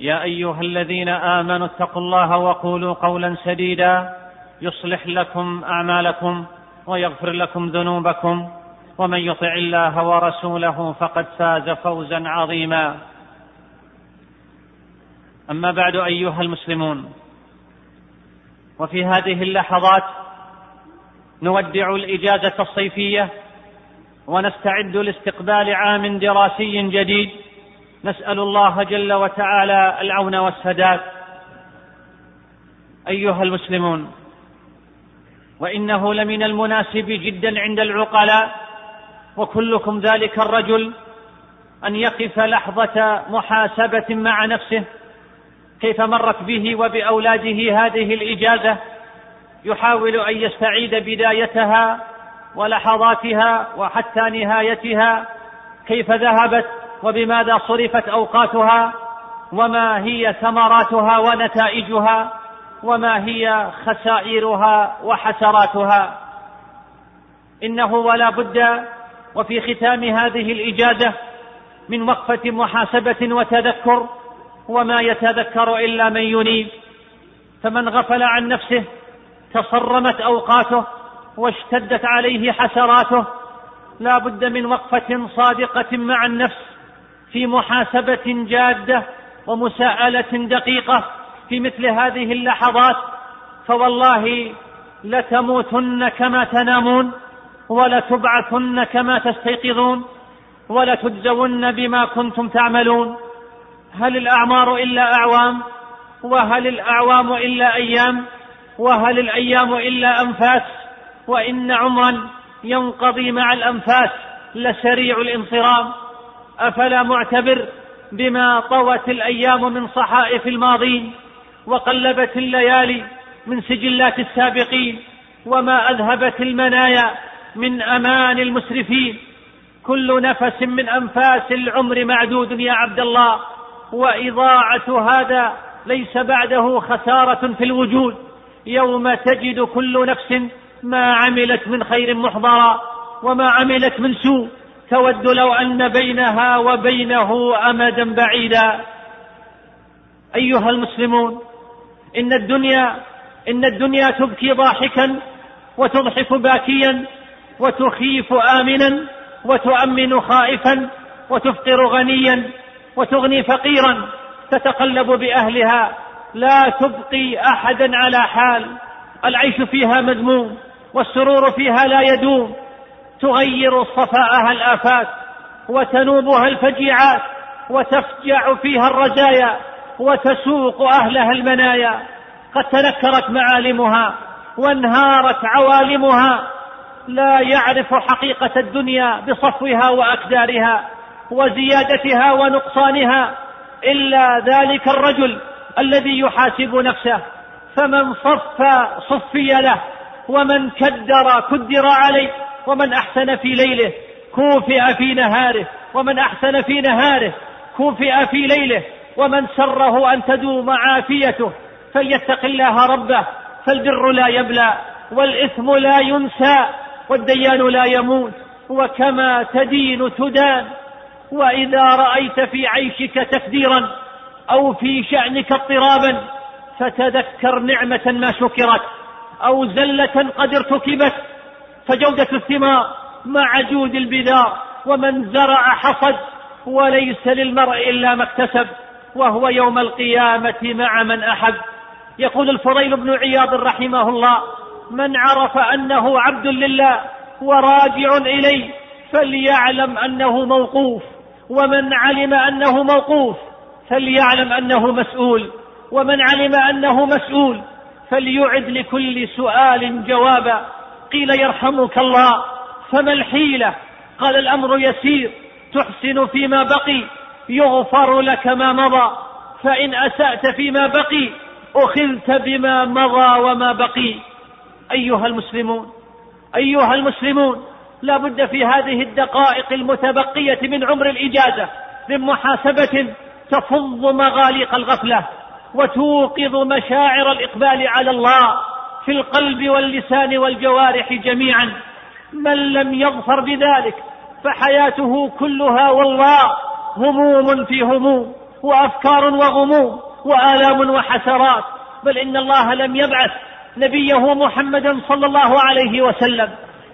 يا أيها الذين آمنوا اتقوا الله وقولوا قولا سديدا يصلح لكم أعمالكم ويغفر لكم ذنوبكم ومن يطع الله ورسوله فقد فاز فوزا عظيما. أما بعد أيها المسلمون وفي هذه اللحظات نودع الإجازة الصيفية ونستعد لاستقبال عام دراسي جديد نسأل الله جل وتعالى العون والسداد. أيها المسلمون وإنه لمن المناسب جدا عند العقلاء وكلكم ذلك الرجل أن يقف لحظة محاسبة مع نفسه كيف مرت به وبأولاده هذه الإجازة يحاول أن يستعيد بدايتها ولحظاتها وحتى نهايتها كيف ذهبت؟ وبماذا صرفت أوقاتها؟ وما هي ثمراتها ونتائجها؟ وما هي خسائرها وحسراتها؟ إنه ولا بد وفي ختام هذه الإجازة من وقفة محاسبة وتذكر وما يتذكر إلا من ينيب. فمن غفل عن نفسه تصرمت أوقاته واشتدت عليه حسراته لا بد من وقفة صادقة مع النفس في محاسبة جادة ومساءلة دقيقة في مثل هذه اللحظات فوالله لتموتن كما تنامون ولتبعثن كما تستيقظون ولتجزون بما كنتم تعملون. هل الأعمار إلا أعوام؟ وهل الأعوام إلا أيام؟ وهل الأيام إلا أنفاس؟ وإن عمرا ينقضي مع الأنفاس لسريع الانصرام. أفلا معتبر بما طوت الأيام من صحائف الماضين وقلبت الليالي من سجلات السابقين وما أذهبت المنايا من أمان المسرفين. كل نفس من أنفاس العمر معدود يا عبد الله وإضاعة هذا ليس بعده خسارة في الوجود. يوم تجد كل نفس ما عملت من خير محضرا وما عملت من سوء. تود لو أن بينها وبينه أمدا بعيدا. أيها المسلمون إن الدنيا إن الدنيا تبكي ضاحكا وتضحك باكيا وتخيف آمنا وتؤمن خائفا وتفقر غنيا وتغني فقيرا تتقلب بأهلها. لا تبقي أحدا على حال. العيش فيها مذموم والسرور فيها لا يدوم. تغير صفاءها الآفات وتنوبها الفجيعات وتفجع فيها الرزايا وتسوق أهلها المنايا. قد تنكرت معالمها وانهارت عوالمها. لا يعرف حقيقة الدنيا بصفوها واكدارها وزيادتها ونقصانها إلا ذلك الرجل الذي يحاسب نفسه. فمن صف صفي له ومن كدر كدر عليه ومن أحسن في ليله كوفئ في نهاره ومن أحسن في نهاره كوفئ في ليله ومن سره أن تدوم عافيته فليتق الله ربه فالبر لا يبلى والإثم لا ينسى والديان لا يموت وكما تدين تدان. وإذا رأيت في عيشك تكديرا أو في شأنك اضطرابا فتذكر نعمة ما شكرت أو زلة قد ارتكبت فجودة الثمار مع جود البذار ومن زرع حصد وليس للمرء إلا ما اكتسب وهو يوم القيامة مع من أحب. يقول الفضيل بن عياض رحمه الله من عرف أنه عبد لله وراجع إليه فليعلم أنه موقوف ومن علم أنه موقوف فليعلم أنه مسؤول ومن علم أنه مسؤول فليعد لكل سؤال جوابا. قيل يرحمك الله فما الحيلة؟ قال الأمر يسير تحسن فيما بقي يغفر لك ما مضى فإن أسأت فيما بقي أخذت بما مضى وما بقي. أيها المسلمون أيها المسلمون لا بد في هذه الدقائق المتبقية من عمر الإجازة من محاسبة تفض مغاليق الغفلة وتوقظ مشاعر الإقبال على الله. في القلب واللسان والجوارح جميعا من لم يظفر بذلك فحياته كلها والله هموم في هموم وأفكار وغموم وآلام وحسرات. بل إن الله لم يبعث نبيه محمدا صلى الله عليه وسلم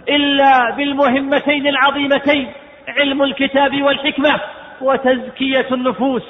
إلا بالمهمتين العظيمتين علم الكتاب والحكمة وتزكية النفوس.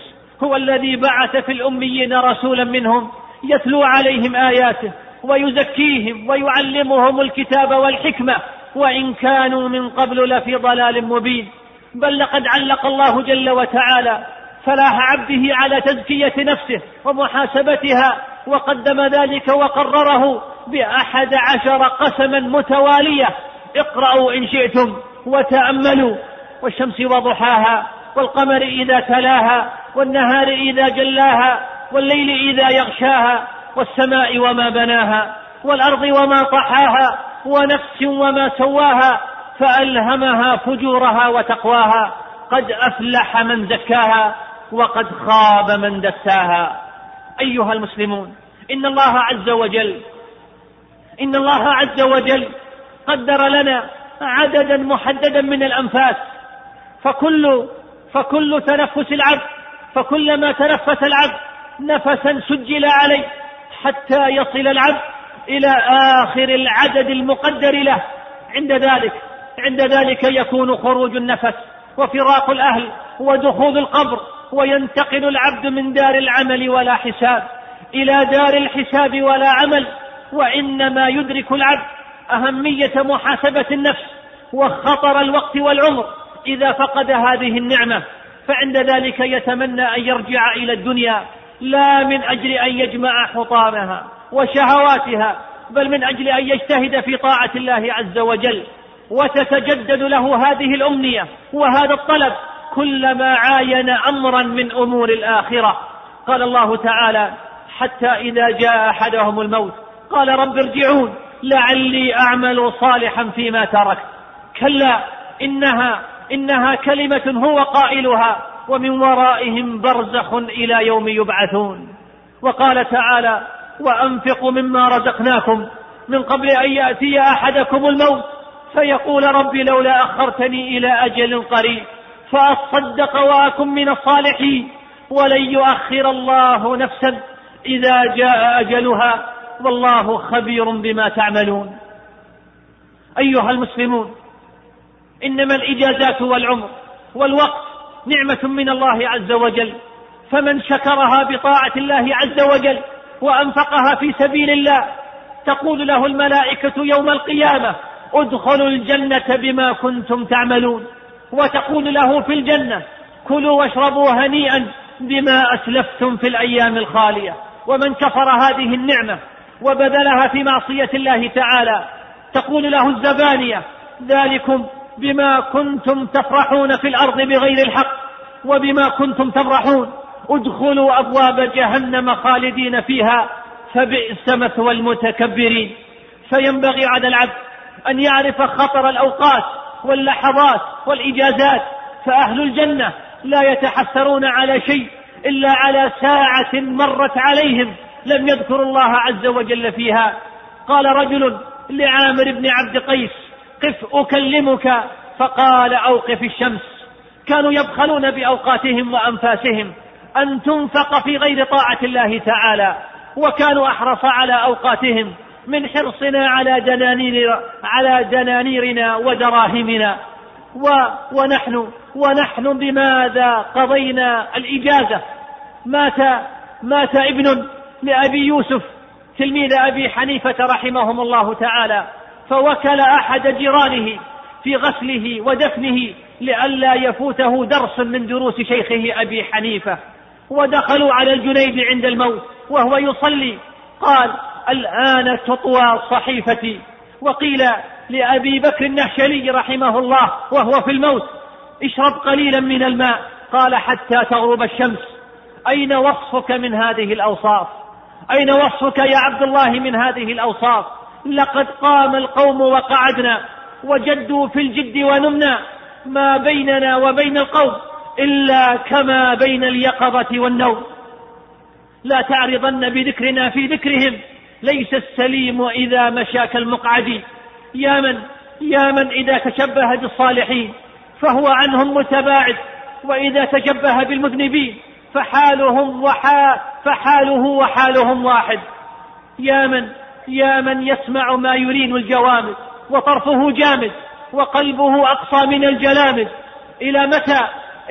هو الذي بعث في الأميين رسولا منهم يتلو عليهم آياته. ويزكيهم ويعلمهم الكتاب والحكمة وإن كانوا من قبل لفي ضلال مبين. بل لقد علق الله جل وتعالى فلاح عبده على تزكية نفسه ومحاسبتها وقدم ذلك وقرره بأحد عشر قسما متوالية. اقرأوا إن شئتم وتأملوا. والشمس وضحاها والقمر إذا تلاها والنهار إذا جلاها والليل إذا يغشاها والسماء وما بناها والأرض وما طحاها ونفس وما سواها فألهمها فجورها وتقواها قد أفلح من زكاها وقد خاب من دساها. أيها المسلمون إن الله عز وجل إن الله عز وجل قدر لنا عددا محددا من الأنفاس فكل فكل تنفس العبد فكلما تنفس العبد نفسا سجل عليه حتى يصل العبد إلى آخر العدد المقدر له. عند ذلك عند ذلك يكون خروج النفس وفراق الأهل ودخول القبر وينتقل العبد من دار العمل ولا حساب إلى دار الحساب ولا عمل. وإنما يدرك العبد أهمية محاسبة النفس وخطر الوقت والعمر. إذا فقد هذه النعمة فعند ذلك يتمنى أن يرجع إلى الدنيا لا من أجل أن يجمع حطامها وشهواتها بل من أجل أن يجتهد في طاعة الله عز وجل وتتجدد له هذه الأمنية وهذا الطلب كلما عاين أمرا من أمور الآخرة. قال الله تعالى حتى إذا جاء أحدهم الموت قال رب ارجعون لعلي أعمل صالحا فيما تركت. كلا إنها إنها كلمة هو قائلها. ومن ورائهم برزخ إلى يوم يبعثون. وقال تعالى وأنفقوا مما رزقناكم من قبل أن يأتي أحدكم الموت. فيقول رب لولا أخرتني إلى أجل قريب فأصدق وأكن من الصالحين. ولن يؤخر الله نفسا إذا جاء أجلها. والله خبير بما تعملون. أيها المسلمون إنما الإجازات والعمر والوقت نعمة من الله عز وجل. فمن شكرها بطاعة الله عز وجل وأنفقها في سبيل الله تقول له الملائكة يوم القيامة ادخلوا الجنة بما كنتم تعملون. وتقول له في الجنة كلوا واشربوا هنيئا بما أسلفتم في الأيام الخالية. ومن كفر هذه النعمة وبذلها في معصية الله تعالى تقول له الزبانية ذلكم بما كنتم تفرحون في الأرض بغير الحق وبما كنتم تفرحون. ادخلوا أبواب جهنم خالدين فيها فبئس مثوى المتكبرين. فينبغي على العبد أن يعرف خطر الأوقات واللحظات والإجازات. فأهل الجنة لا يتحسرون على شيء إلا على ساعة مرت عليهم لم يذكروا الله عز وجل فيها. قال رجل لعامر بن عبد قيس قف أكلمك فقال أوقف الشمس. كانوا يبخلون بأوقاتهم وأنفاسهم أن تنفق في غير طاعة الله تعالى وكانوا أحرص على أوقاتهم من حرصنا على دنانير على دنانيرنا ودراهمنا و ونحن ونحن بماذا قضينا الإجازة؟ مات مات ابن لأبي يوسف تلميذ أبي حنيفة رحمهم الله تعالى. فوكل أحد جيرانه في غسله ودفنه لئلا يفوته درس من دروس شيخه أبي حنيفة. ودخلوا على الجنيد عند الموت وهو يصلي. قال الآن تطوى صحيفتي. وقيل لأبي بكر النهشلي رحمه الله وهو في الموت اشرب قليلا من الماء. قال حتى تغرب الشمس. أين وصفك من هذه الأوصاف؟ أين وصفك يا عبد الله من هذه الأوصاف؟ لقد قام القوم وقعدنا وجدوا في الجد ونمنا ما بيننا وبين القوم إلا كما بين اليقظة والنوم. لا تعرضن بذكرنا في ذكرهم. ليس السليم إذا مشى كالمقعد يا من؟ يا من إذا تشبه بالصالحين. فهو عنهم متباعد. وإذا تشبه بالمذنبين فحالهم وحال فحاله وحالهم واحد. يا من؟ يا من يسمع ما يرين الجوامد وطرفه جامد وقلبه أقصى من الجلامد إلى متى؟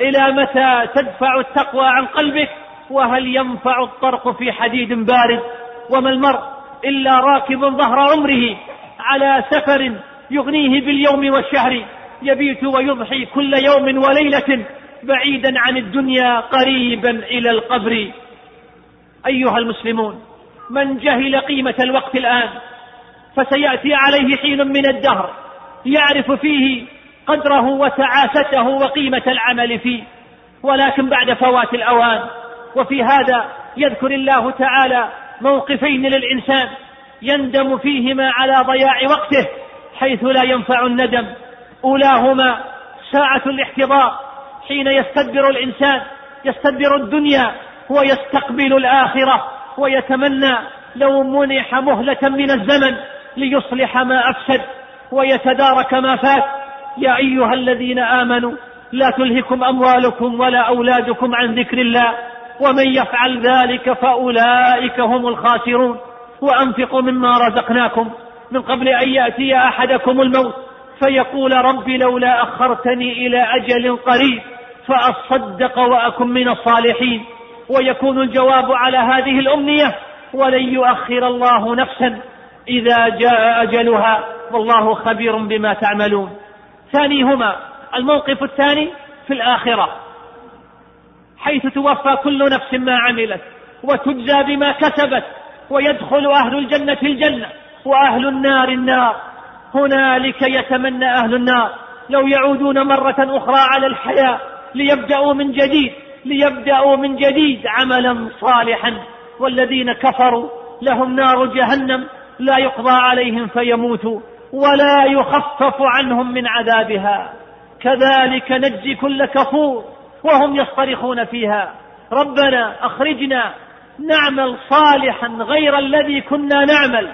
إلى متى تدفع التقوى عن قلبك؟ وهل ينفع الطرق في حديد بارد؟ وما المرء إلا راكب ظهر عمره على سفر يغنيه باليوم والشهر. يبيت ويضحي كل يوم وليلة بعيدا عن الدنيا قريبا إلى القبر. أيها المسلمون من جهل قيمة الوقت الآن فسيأتي عليه حين من الدهر يعرف فيه قدره وتعاسته وقيمة العمل فيه. ولكن بعد فوات الأوان وفي هذا يذكر الله تعالى موقفين للإنسان يندم فيهما على ضياع وقته حيث لا ينفع الندم. أولاهما ساعة الاحتضار حين يستدبر الإنسان يستدبر الدنيا ويستقبل الآخرة. ويتمنى لو منح مهلة من الزمن ليصلح ما أفسد ويتدارك ما فات. يا أيها الذين آمنوا لا تلهكم أموالكم ولا أولادكم عن ذكر الله ومن يفعل ذلك فأولئك هم الخاسرون. وأنفقوا مما رزقناكم. من قبل أن يأتي أحدكم الموت فيقول رب لولا أخرتني إلى أجل قريب فأصدق وأكن من الصالحين. ويكون الجواب على هذه الأمنية ولن يؤخر الله نفسا إذا جاء أجلها. والله خبير بما تعملون. ثانيهما الموقف الثاني في الآخرة. حيث توفى كل نفس ما عملت وتجزى بما كسبت ويدخل أهل الجنة الجنة وأهل النار النار. هنالك يتمنى أهل النار لو يعودون مرة أخرى على الحياة ليبدأوا من جديد. ليبدأوا من جديد عملا صالحا. والذين كفروا لهم نار جهنم لا يقضى عليهم فيموتوا ولا يخفف عنهم من عذابها. كذلك نجزي كل كفور وهم يصطرخون فيها. ربنا أخرجنا نعمل صالحا غير الذي كنا نعمل.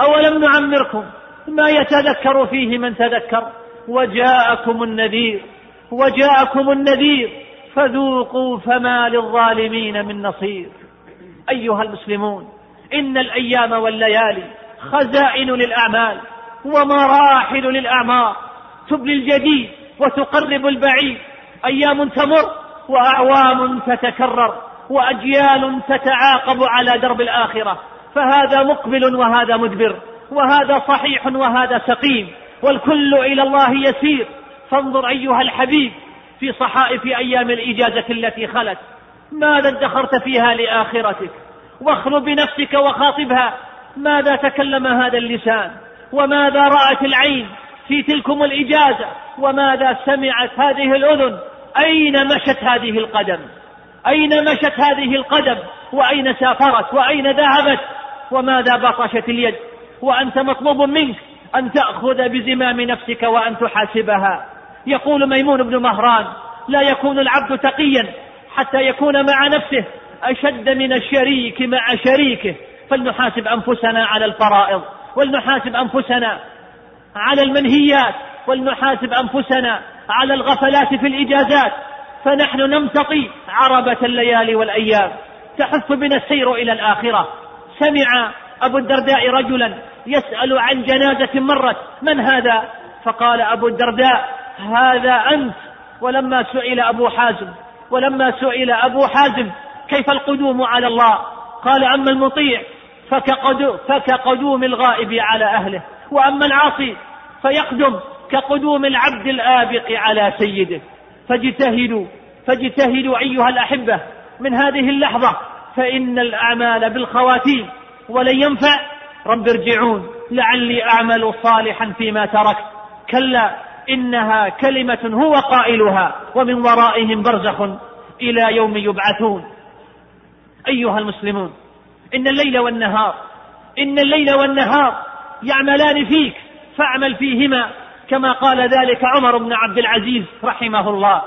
أولم نعمركم ما يتذكر فيه من تذكر؟ وجاءكم النذير. وجاءكم النذير. فذوقوا فما للظالمين من نصير. أيها المسلمون إن الأيام والليالي خزائن للأعمال ومراحل للأعمار. تبلي الجديد وتقرب البعيد. أيام تمر وأعوام تتكرر وأجيال تتعاقب على درب الآخرة. فهذا مقبل وهذا مدبر وهذا صحيح وهذا سقيم. والكل إلى الله يسير. فانظر أيها الحبيب في صحائف أيام الإجازة التي خلت. ماذا ادخرت فيها لآخرتك؟ واخل بنفسك وخاطبها. ماذا تكلم هذا اللسان؟ وماذا رأت العين في تلكم الإجازة؟ وماذا سمعت هذه الأذن؟ أين مشت هذه القدم؟ أين مشت هذه القدم؟ وأين سافرت؟ وأين ذهبت؟ وماذا بطشت اليد؟ وأنت مطلوب منك أن تأخذ بزمام نفسك وأن تحاسبها. يقول ميمون بن مهران لا يكون العبد تقيا حتى يكون مع نفسه أشد من الشريك مع شريكه. فلنحاسب أنفسنا على الفرائض ولنحاسب أنفسنا على المنهيات ولنحاسب أنفسنا على الغفلات في الإجازات. فنحن نمتطي عربة الليالي والأيام. تحث بنا السير إلى الآخرة. سمع أبو الدرداء رجلا يسأل عن جنازة مرت من هذا؟ فقال أبو الدرداء هذا أنت ولما سئل أبو حازم ولما سئل أبو حازم كيف القدوم على الله؟ قال أما المطيع فكقدوم الغائب على أهله. وأما العاصي فيقدم كقدوم العبد الآبق على سيده. فاجتهدوا فاجتهدوا أيها الأحبة من هذه اللحظة فإن الأعمال بالخواتيم ولن ينفع. رب ارجعون لعلي أعمل صالحا فيما تركت. كلا إنها كلمة هو قائلها ومن ورائهم برزخ إلى يوم يبعثون. أيها المسلمون إن الليل والنهار إن الليل والنهار يعملان فيك فاعمل فيهما كما قال ذلك عمر بن عبد العزيز رحمه الله.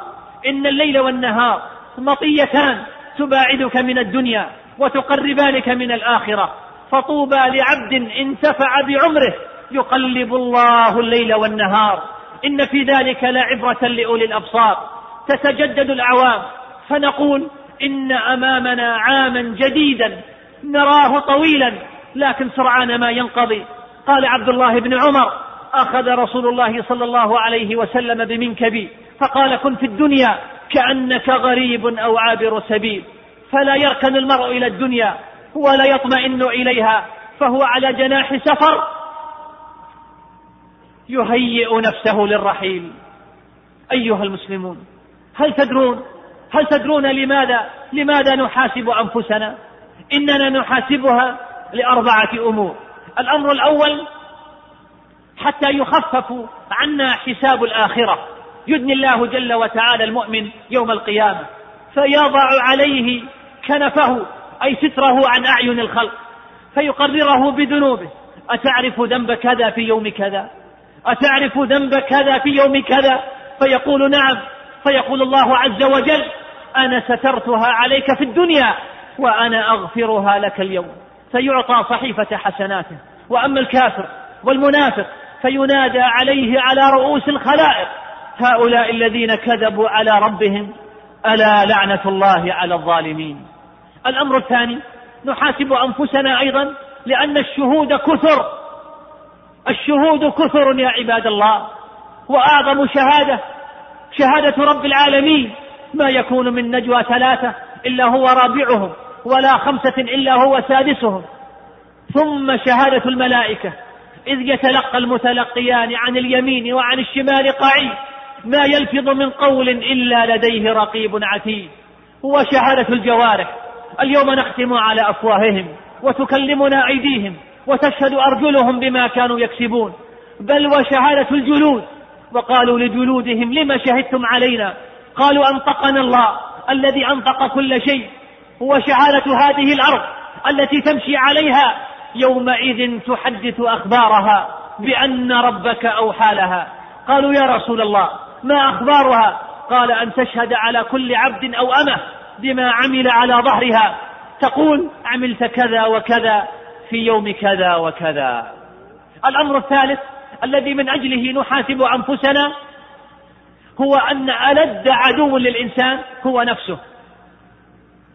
إن الليل والنهار مطيتان تباعدك من الدنيا وتقربانك من الآخرة. فطوبى لعبد انتفع بعمره يقلب الله الليل والنهار. إن في ذلك لعبرة لأولي الأبصار. تتجدد الأعوام فنقول إن أمامنا عاما جديدا. نراه طويلا. لكن سرعان ما ينقضي. قال عبد الله بن عمر أخذ رسول الله صلى الله عليه وسلم بمنكبي. فقال كن في الدنيا كأنك غريب أو عابر سبيل. فلا يركن المرء إلى الدنيا ولا يطمئن إليها. فهو على جناح سفر يهيئ نفسه للرحيل. أيها المسلمون هل تدرون هل تدرون لماذا لماذا نحاسب أنفسنا؟ إننا نحاسبها لأربعة أمور. الأمر الأول حتى يخفف عنا حساب الآخرة. يدني الله جل وتعالى المؤمن يوم القيامة فيضع عليه كنفه أي ستره عن أعين الخلق فيقرره بذنوبه. أتعرف ذنب كذا في يوم كذا؟ أتعرف ذنب كذا في يوم كذا؟ فيقول نعم. فيقول الله عز وجل أنا سترتها عليك في الدنيا وأنا أغفرها لك اليوم. فيعطى صحيفة حسناته. وأما الكافر والمنافق فينادى عليه على رؤوس الخلائق. هؤلاء الذين كذبوا على ربهم ألا لعنة الله على الظالمين. الأمر الثاني نحاسب أنفسنا أيضا لأن الشهود كثر. الشهود كثر يا عباد الله وأعظم شهادة شهادة رب العالمين. ما يكون من نجوى ثلاثة إلا هو رابعهم ولا خمسة إلا هو سادسهم. ثم شهادة الملائكة. إذ يتلقى المتلقيان عن اليمين وعن الشمال قعيد ما يلفظ من قول إلا لديه رقيب عتيد. وشهادة الجوارح. اليوم نختم على أفواههم وتكلمنا أيديهم. وتشهد أرجلهم بما كانوا يكسبون بل وشهادة الجلود. وقالوا لجلودهم لما شهدتم علينا؟ قالوا أنطقنا الله الذي أنطق كل شيء. وشهادة هذه الأرض التي تمشي عليها. يومئذ تحدث أخبارها بأن ربك أوحى لها. قالوا يا رسول الله ما أخبارها؟ قال أن تشهد على كل عبد أو أمة بما عمل على ظهرها. تقول عملت كذا وكذا في يوم كذا وكذا. الأمر الثالث الذي من أجله نحاسب أنفسنا هو أن ألد عدو للإنسان هو نفسه.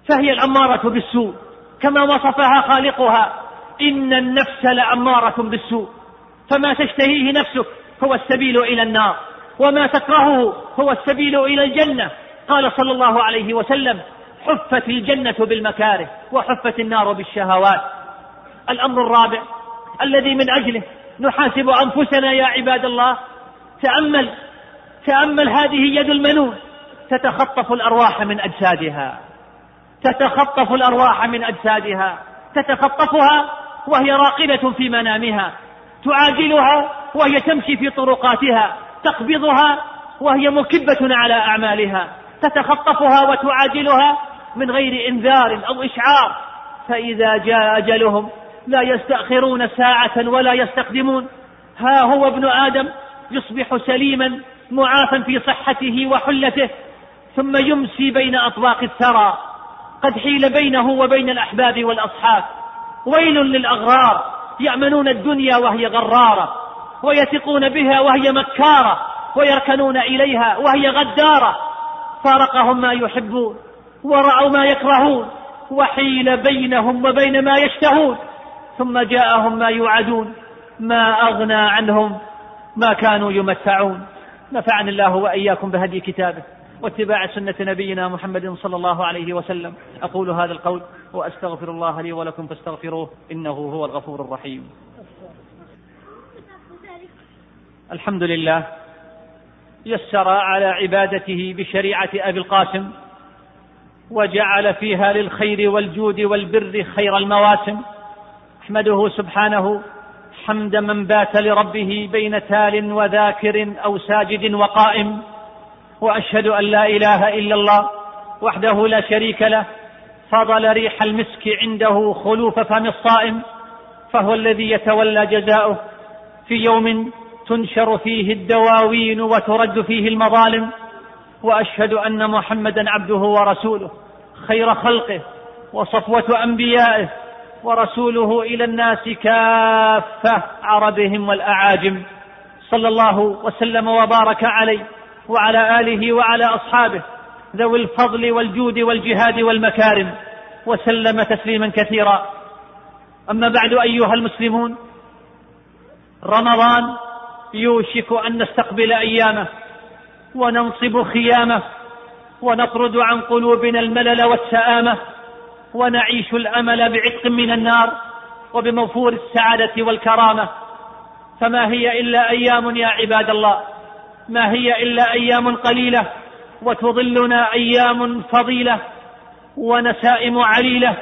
فهي الأمارة بالسوء. كما وصفها خالقها إن النفس لأمارة بالسوء. فما تشتهيه نفسك هو السبيل إلى النار وما تكرهه هو السبيل إلى الجنة. قال صلى الله عليه وسلم حفت الجنة بالمكاره وحفت النار بالشهوات. الأمر الرابع الذي من أجله نحاسب أنفسنا يا عباد الله تأمل تأمل هذه يد المنون تتخطف الأرواح من أجسادها تتخطف الأرواح من أجسادها تتخطفها وهي راقدة في منامها تعاجلها وهي تمشي في طرقاتها تقبضها وهي مكبة على أعمالها تتخطفها وتعاجلها من غير إنذار أو إشعار فإذا جاء أجلهم لا يستأخرون ساعة ولا يستقدمون. ها هو ابن آدم يصبح سليما معافا في صحته وحلته ثم يمسي بين أطباق الثرى قد حيل بينه وبين الأحباب والأصحاب. ويل للأغرار يأمنون الدنيا وهي غرارة ويثقون بها وهي مكارة ويركنون إليها وهي غدارة. فارقهم ما يحبون ورأوا ما يكرهون وحيل بينهم وبين ما يشتهون. ثم جاءهم ما يوعدون ما أغنى عنهم ما كانوا يمتعون. نفعني الله وإياكم بهدي كتابه واتباع سنة نبينا محمد صلى الله عليه وسلم. أقول هذا القول وأستغفر الله لي ولكم فاستغفروه إنه هو الغفور الرحيم. الحمد لله يسر على عبادته بشريعة أبي القاسم وجعل فيها للخير والجود والبر خير المواسم. احمده سبحانه حمد من بات لربه بين تال وذاكر أو ساجد وقائم وأشهد أن لا إله إلا الله وحده لا شريك له فضل ريح المسك عنده خلوف فم الصائم فهو الذي يتولى جزاؤه في يوم تنشر فيه الدواوين وترد فيه المظالم وأشهد أن محمدا عبده ورسوله خير خلقه وصفوة أنبيائه ورسوله إلى الناس كافة عربهم والأعاجم. صلى الله وسلم وبارك عليه وعلى آله وعلى أصحابه ذوي الفضل والجود والجهاد والمكارم. وسلم تسليما كثيرا. أما بعد أيها المسلمون رمضان يوشك أن نستقبل أيامه وننصب خيامه ونطرد عن قلوبنا الملل والسآمة ونعيش الأمل بعتق من النار وبموفور السعادة والكرامة. فما هي إلا أيام يا عباد الله. ما هي إلا أيام قليلة وتظلنا أيام فضيلة ونسائم عليلة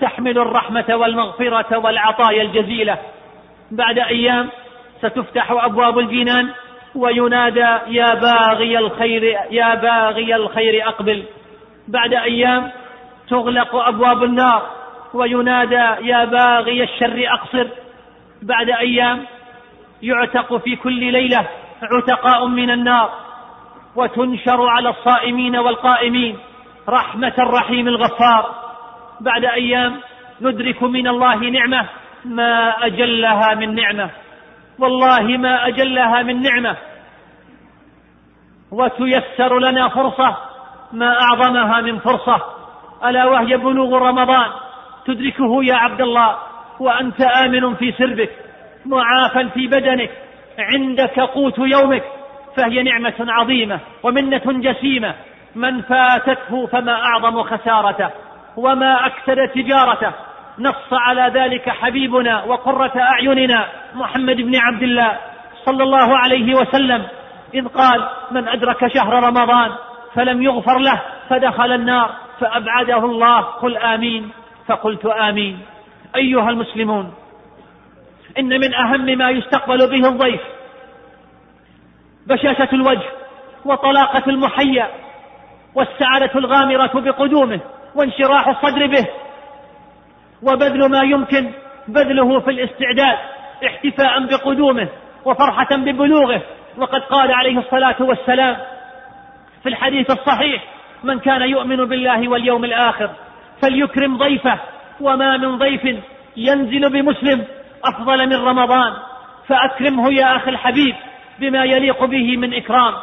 تحمل الرحمة والمغفرة والعطايا الجزيلة. بعد أيام ستفتح أبواب الجنان وينادى يا باغي الخير يا باغي الخير أقبل. بعد أيام تغلق أبواب النار وينادى يا باغي الشر أقصر. بعد أيام يعتق في كل ليلة عتقاء من النار وتنشر على الصائمين والقائمين رحمة الرحيم الغفار. بعد أيام ندرك من الله نعمة ما أجلها من نعمة. والله ما أجلها من نعمة. وتيسر لنا فرصة ما أعظمها من فرصة. ألا وهي بلوغ رمضان. تدركه يا عبد الله وأنت آمن في سربك معافى في بدنك عندك قوت يومك فهي نعمة عظيمة ومنة جسيمة. من فاتته فما أعظم خسارته وما أكثر تجارته. نص على ذلك حبيبنا وقرة أعيننا محمد بن عبد الله صلى الله عليه وسلم. إذ قال من أدرك شهر رمضان فلم يغفر له فدخل النار. فأبعده الله قل آمين. فقلت آمين. أيها المسلمون إن من أهم ما يستقبل به الضيف بشاشة الوجه وطلاقة المحيا والسعادة الغامرة بقدومه وانشراح الصدر به وبذل ما يمكن بذله في الاستعداد احتفاء بقدومه وفرحة ببلوغه. وقد قال عليه الصلاة والسلام في الحديث الصحيح من كان يؤمن بالله واليوم الآخر فليكرم ضيفه وما من ضيف ينزل بمسلم أفضل من رمضان فأكرمه يا أخي الحبيب بما يليق به من إكرام.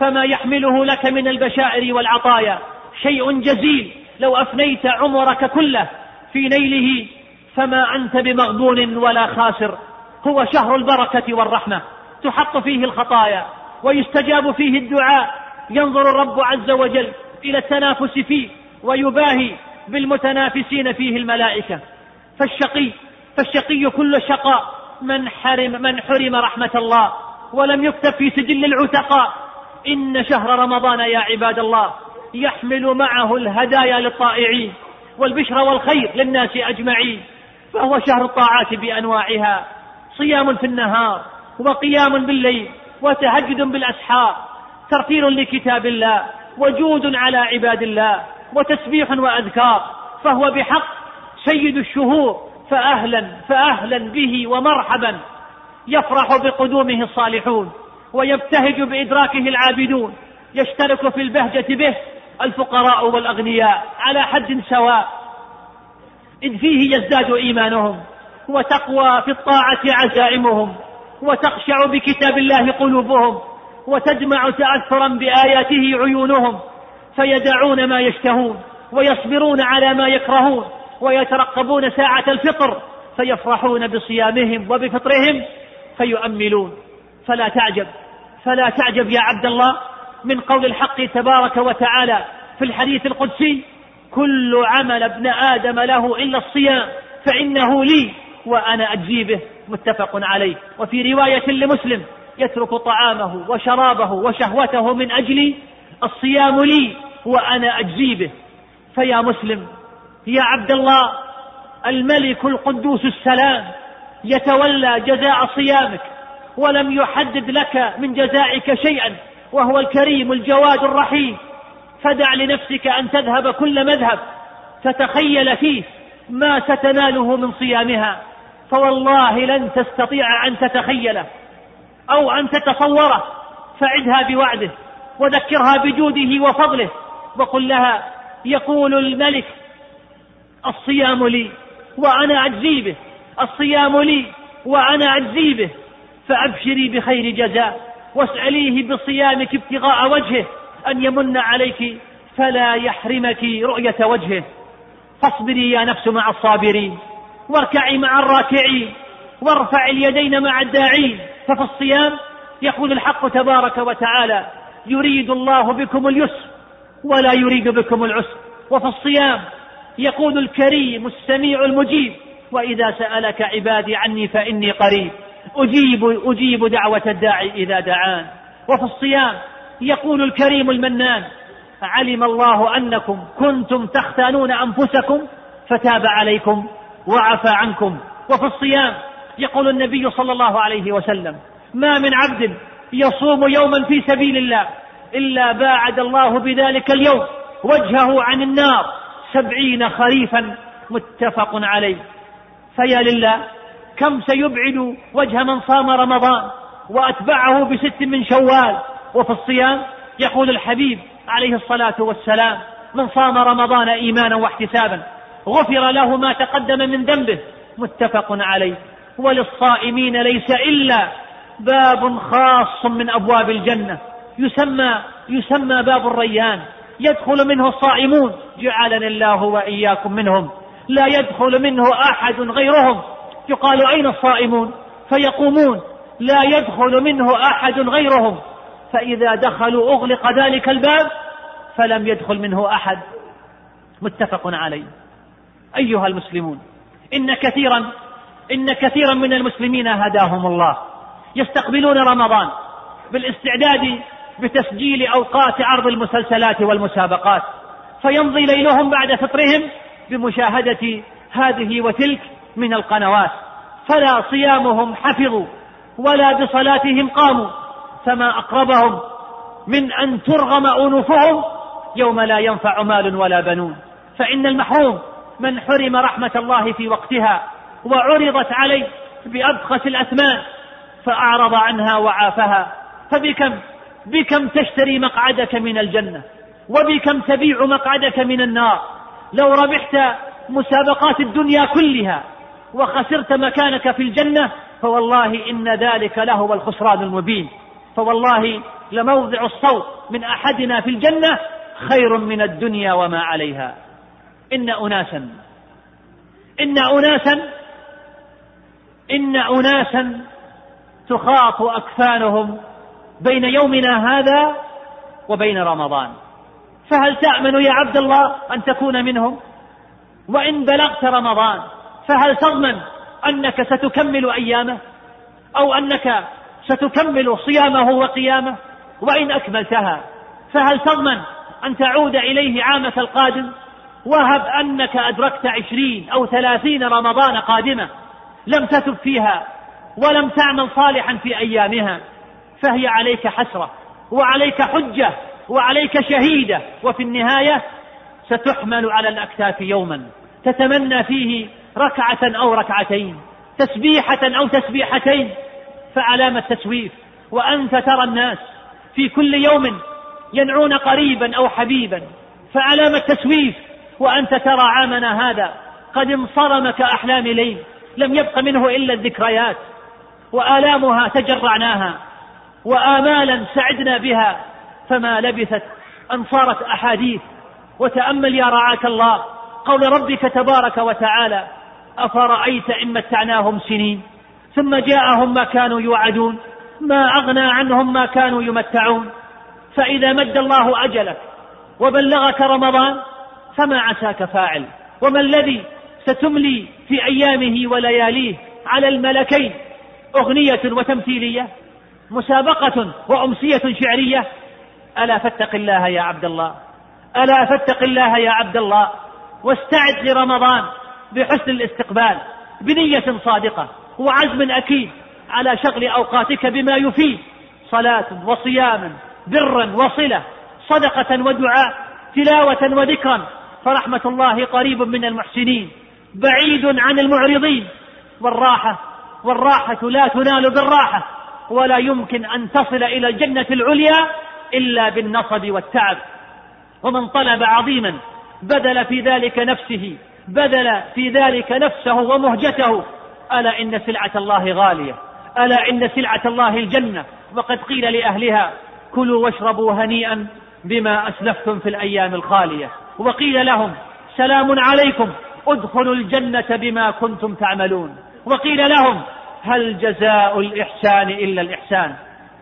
فما يحمله لك من البشائر والعطايا. شيء جزيل. لو أفنيت عمرك كله في نيله فما أنت بمغبون ولا خاسر. هو شهر البركة والرحمة. تحط فيه الخطايا ويستجاب فيه الدعاء. ينظر الرب عز وجل إلى التنافس فيه ويباهي بالمتنافسين فيه الملائكة. فالشقي فالشقي كل شقاء من حرم من حرم رحمة الله ولم يكتب في سجل العتقاء. إن شهر رمضان يا عباد الله يحمل معه الهدايا للطائعين والبشر والخير للناس أجمعين. فهو شهر الطاعات بأنواعها. صيام في النهار وقيام بالليل وتهجد بالأسحار. ترتيل لكتاب الله. وجود على عباد الله وتسبيح وأذكار فهو بحق. سيد الشهور فأهلا فأهلا به ومرحبا. يفرح بقدومه الصالحون ويبتهج بإدراكه العابدون. يشترك في البهجة به الفقراء والأغنياء على حد سواء. إذ فيه يزداد إيمانهم وتقوى في الطاعة عزائمهم وتخشع بكتاب الله قلوبهم. وتجمع تأثرا بآياته عيونهم فيدعون ما يشتهون ويصبرون على ما يكرهون ويترقبون ساعة الفطر فيفرحون بصيامهم وبفطرهم فيؤملون. فلا تعجب فلا تعجب يا عبد الله من قول الحق تبارك وتعالى في الحديث القدسي كل عمل ابن آدم له إلا الصيام فإنه لي وأنا أجزي به. متفق عليه. وفي رواية لمسلم يترك طعامه وشرابه وشهوته من أجلي الصيام لي وأنا أجزي به. فيا مسلم يا عبد الله الملك القدوس السلام يتولى جزاء صيامك ولم يحدد لك من جزائك شيئا وهو الكريم الجواد الرحيم. فدع لنفسك أن تذهب كل مذهب تتخيل فيه ما ستناله من صيامها. فوالله لن تستطيع أن تتخيله. أو أن تتصوره فعدها بوعده وذكرها بجوده وفضله وقل لها يقول الملك الصيام لي وأنا أجزي به الصيام لي وأنا أجزي به فأبشري بخير جزاء واسأليه بصيامك ابتغاء وجهه أن يمن عليك فلا يحرمك رؤية وجهه. فاصبري يا نفس مع الصابرين واركعي مع الراكعين وارفع اليدين مع الداعين ففي الصيام يقول الحق تبارك وتعالى يريد الله بكم اليسر ولا يريد بكم العسر. وفي الصيام يقول الكريم السميع المجيب وإذا سألك عبادي عني فإني قريب. أجيب أجيب دعوة الداعي إذا دعان. وفي الصيام يقول الكريم المنان علم الله أنكم كنتم تختانون أنفسكم فتاب عليكم وعفى عنكم. وفي الصيام يقول النبي صلى الله عليه وسلم ما من عبد يصوم يوما في سبيل الله إلا باعد الله بذلك اليوم وجهه عن النار سبعين خريفا متفق عليه. فيا لله كم سيبعد وجه من صام رمضان وأتبعه بست من شوال؟ وفي الصيام يقول الحبيب عليه الصلاة والسلام من صام رمضان إيمانا واحتسابا غفر له ما تقدم من ذنبه. متفق عليه. وللصائمين ليس إلا باب خاص من أبواب الجنة. يسمى يسمى باب الريان. يدخل منه الصائمون. جعلنا الله وإياكم منهم. لا يدخل منه أحد غيرهم. يقال أين الصائمون؟ فيقومون. لا يدخل منه أحد غيرهم. فإذا دخلوا أغلق ذلك الباب فلم يدخل منه أحد. متفق عليه. أيها المسلمون إن كثيرا إن كثيرا من المسلمين هداهم الله. يستقبلون رمضان بالاستعداد بتسجيل أوقات عرض المسلسلات والمسابقات. فيمضي ليلهم بعد فطرهم بمشاهدة هذه وتلك من القنوات. فلا صيامهم حفظوا ولا بصلاتهم قاموا. فما أقربهم من أن ترغم أنوفهم يوم لا ينفع مال ولا بنون. فإن المحروم من حرم رحمة الله في وقتها وعرضت عليه بأبخس الأثمان فأعرض عنها وعافها. فبكم؟ بكم تشتري مقعدك من الجنة؟ وبكم تبيع مقعدك من النار؟ لو ربحت مسابقات الدنيا كلها وخسرت مكانك في الجنة فوالله إن ذلك لهو الخسران المبين. فوالله لموضع الصوت من أحدنا في الجنة خير من الدنيا وما عليها. إن أناسا إن أناسا إن أناسا تخاط أكفانهم بين يومنا هذا وبين رمضان. فهل تأمن يا عبد الله أن تكون منهم؟ وإن بلغت رمضان فهل تضمن أنك ستكمل أيامه؟ أو أنك ستكمل صيامه وقيامه؟ وإن أكملتها فهل تضمن أن تعود إليه عامك القادم؟ وهب أنك أدركت عشرين أو ثلاثين رمضان قادمة. لم تتب فيها ولم تعمل صالحا في أيامها فهي عليك حسرة وعليك حجة وعليك شهيدة وفي النهاية ستحمل على الأكتاف يوما تتمنى فيه ركعة أو ركعتين تسبيحة أو تسبيحتين فعلامة تسويف وأنت ترى الناس في كل يوم ينعون قريبا أو حبيبا فعلامة تسويف وأنت ترى عامنا هذا قد انصرم كأحلام ليل لم يبق منه إلا الذكريات وآلامها تجرعناها وآمالا سعدنا بها فما لبثت أن صارت أحاديث. وتأمل يا رعاك الله قول ربك تبارك وتعالى أفرأيت إن متعناهم سنين ثم جاءهم ما كانوا يوعدون ما أغنى عنهم ما كانوا يمتعون. فإذا مد الله أجلك وبلغك رمضان فما عساك فاعل. وما الذي ستملي في أيامه ولياليه على الملكين أغنية وتمثيلية مسابقة وأمسية شعرية. ألا فاتق الله يا عبد الله ألا فاتق الله يا عبد الله واستعد لرمضان بحسن الاستقبال بنية صادقة وعزم أكيد على شغل أوقاتك بما يفيد صلاة وصياما برا وصلة صدقة ودعاء تلاوة وذكرا فرحمة الله قريب من المحسنين. بعيد عن المعرضين. والراحة والراحة لا تنال بالراحة ولا يمكن أن تصل إلى الجنة العليا إلا بالنصب والتعب. ومن طلب عظيما بذل في ذلك نفسه بذل في ذلك نفسه ومهجته. ألا إن سلعة الله غالية ألا إن سلعة الله الجنة. وقد قيل لأهلها كلوا واشربوا هنيئا بما أسلفتم في الأيام الخالية. وقيل لهم سلام عليكم. ادخلوا الجنة بما كنتم تعملون. وقيل لهم هل جزاء الإحسان إلا الإحسان؟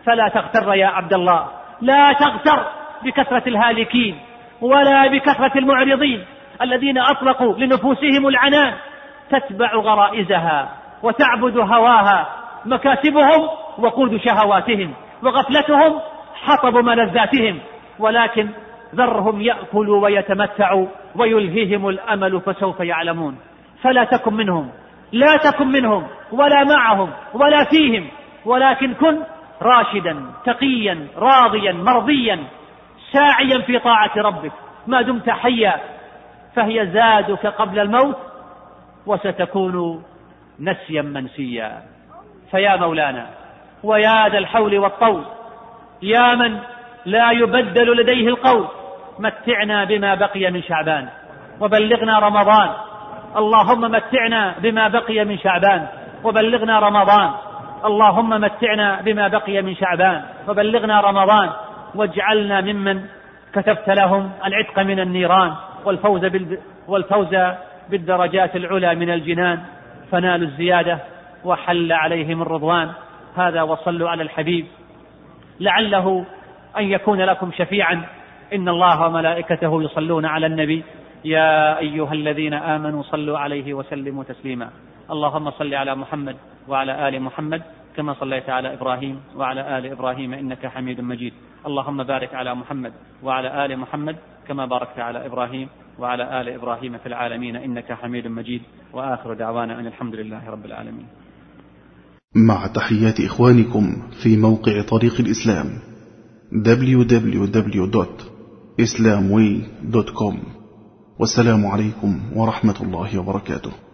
فلا تغتر يا عبد الله. لا تغتر بكثرة الهالكين ولا بكثرة المعرضين الذين أطلقوا لنفوسهم العنان. تتبع غرائزها وتعبد هواها مكاسبهم وقود شهواتهم وغفلتهم حطب ملذاتهم. ولكن ذرهم يأكلوا ويتمتعوا ويلهيهم الأمل فسوف يعلمون. فلا تكن منهم لا تكن منهم ولا معهم ولا فيهم. ولكن كن راشدا تقيا راضيا مرضيا ساعيا في طاعة ربك. ما دمت حيا فهي زادك قبل الموت وستكون نسيا منسيا. فيا مولانا ويا ذا الحول والطول يا من لا يبدل لديه القول متعنا بما بقي من شعبان. وبلغنا رمضان. اللهم متعنا بما بقي من شعبان. وبلغنا رمضان. اللهم متعنا بما بقي من شعبان. وبلغنا رمضان. واجعلنا ممن كتبت لهم العتق من النيران. والفوز والفوز بالدرجات العلى من الجنان. فنالوا الزيادة وحل عليهم الرضوان. هذا وصلوا على الحبيب. لعله أن يكون لكم شفيعا. إن الله وملائكته يصلون على النبي. يا أيها الذين آمنوا صلوا عليه وسلموا تسليما. اللهم صل على محمد وعلى آل محمد كما صليت على إبراهيم وعلى آل إبراهيم إنك حميد مجيد. اللهم بارك على محمد وعلى آل محمد كما باركت على إبراهيم وعلى آل إبراهيم في العالمين إنك حميد مجيد. وآخر دعوانا أن الحمد لله رب العالمين. مع تحيات إخوانكم في موقع طريق الإسلام www.islamway.com والسلام عليكم ورحمة الله وبركاته.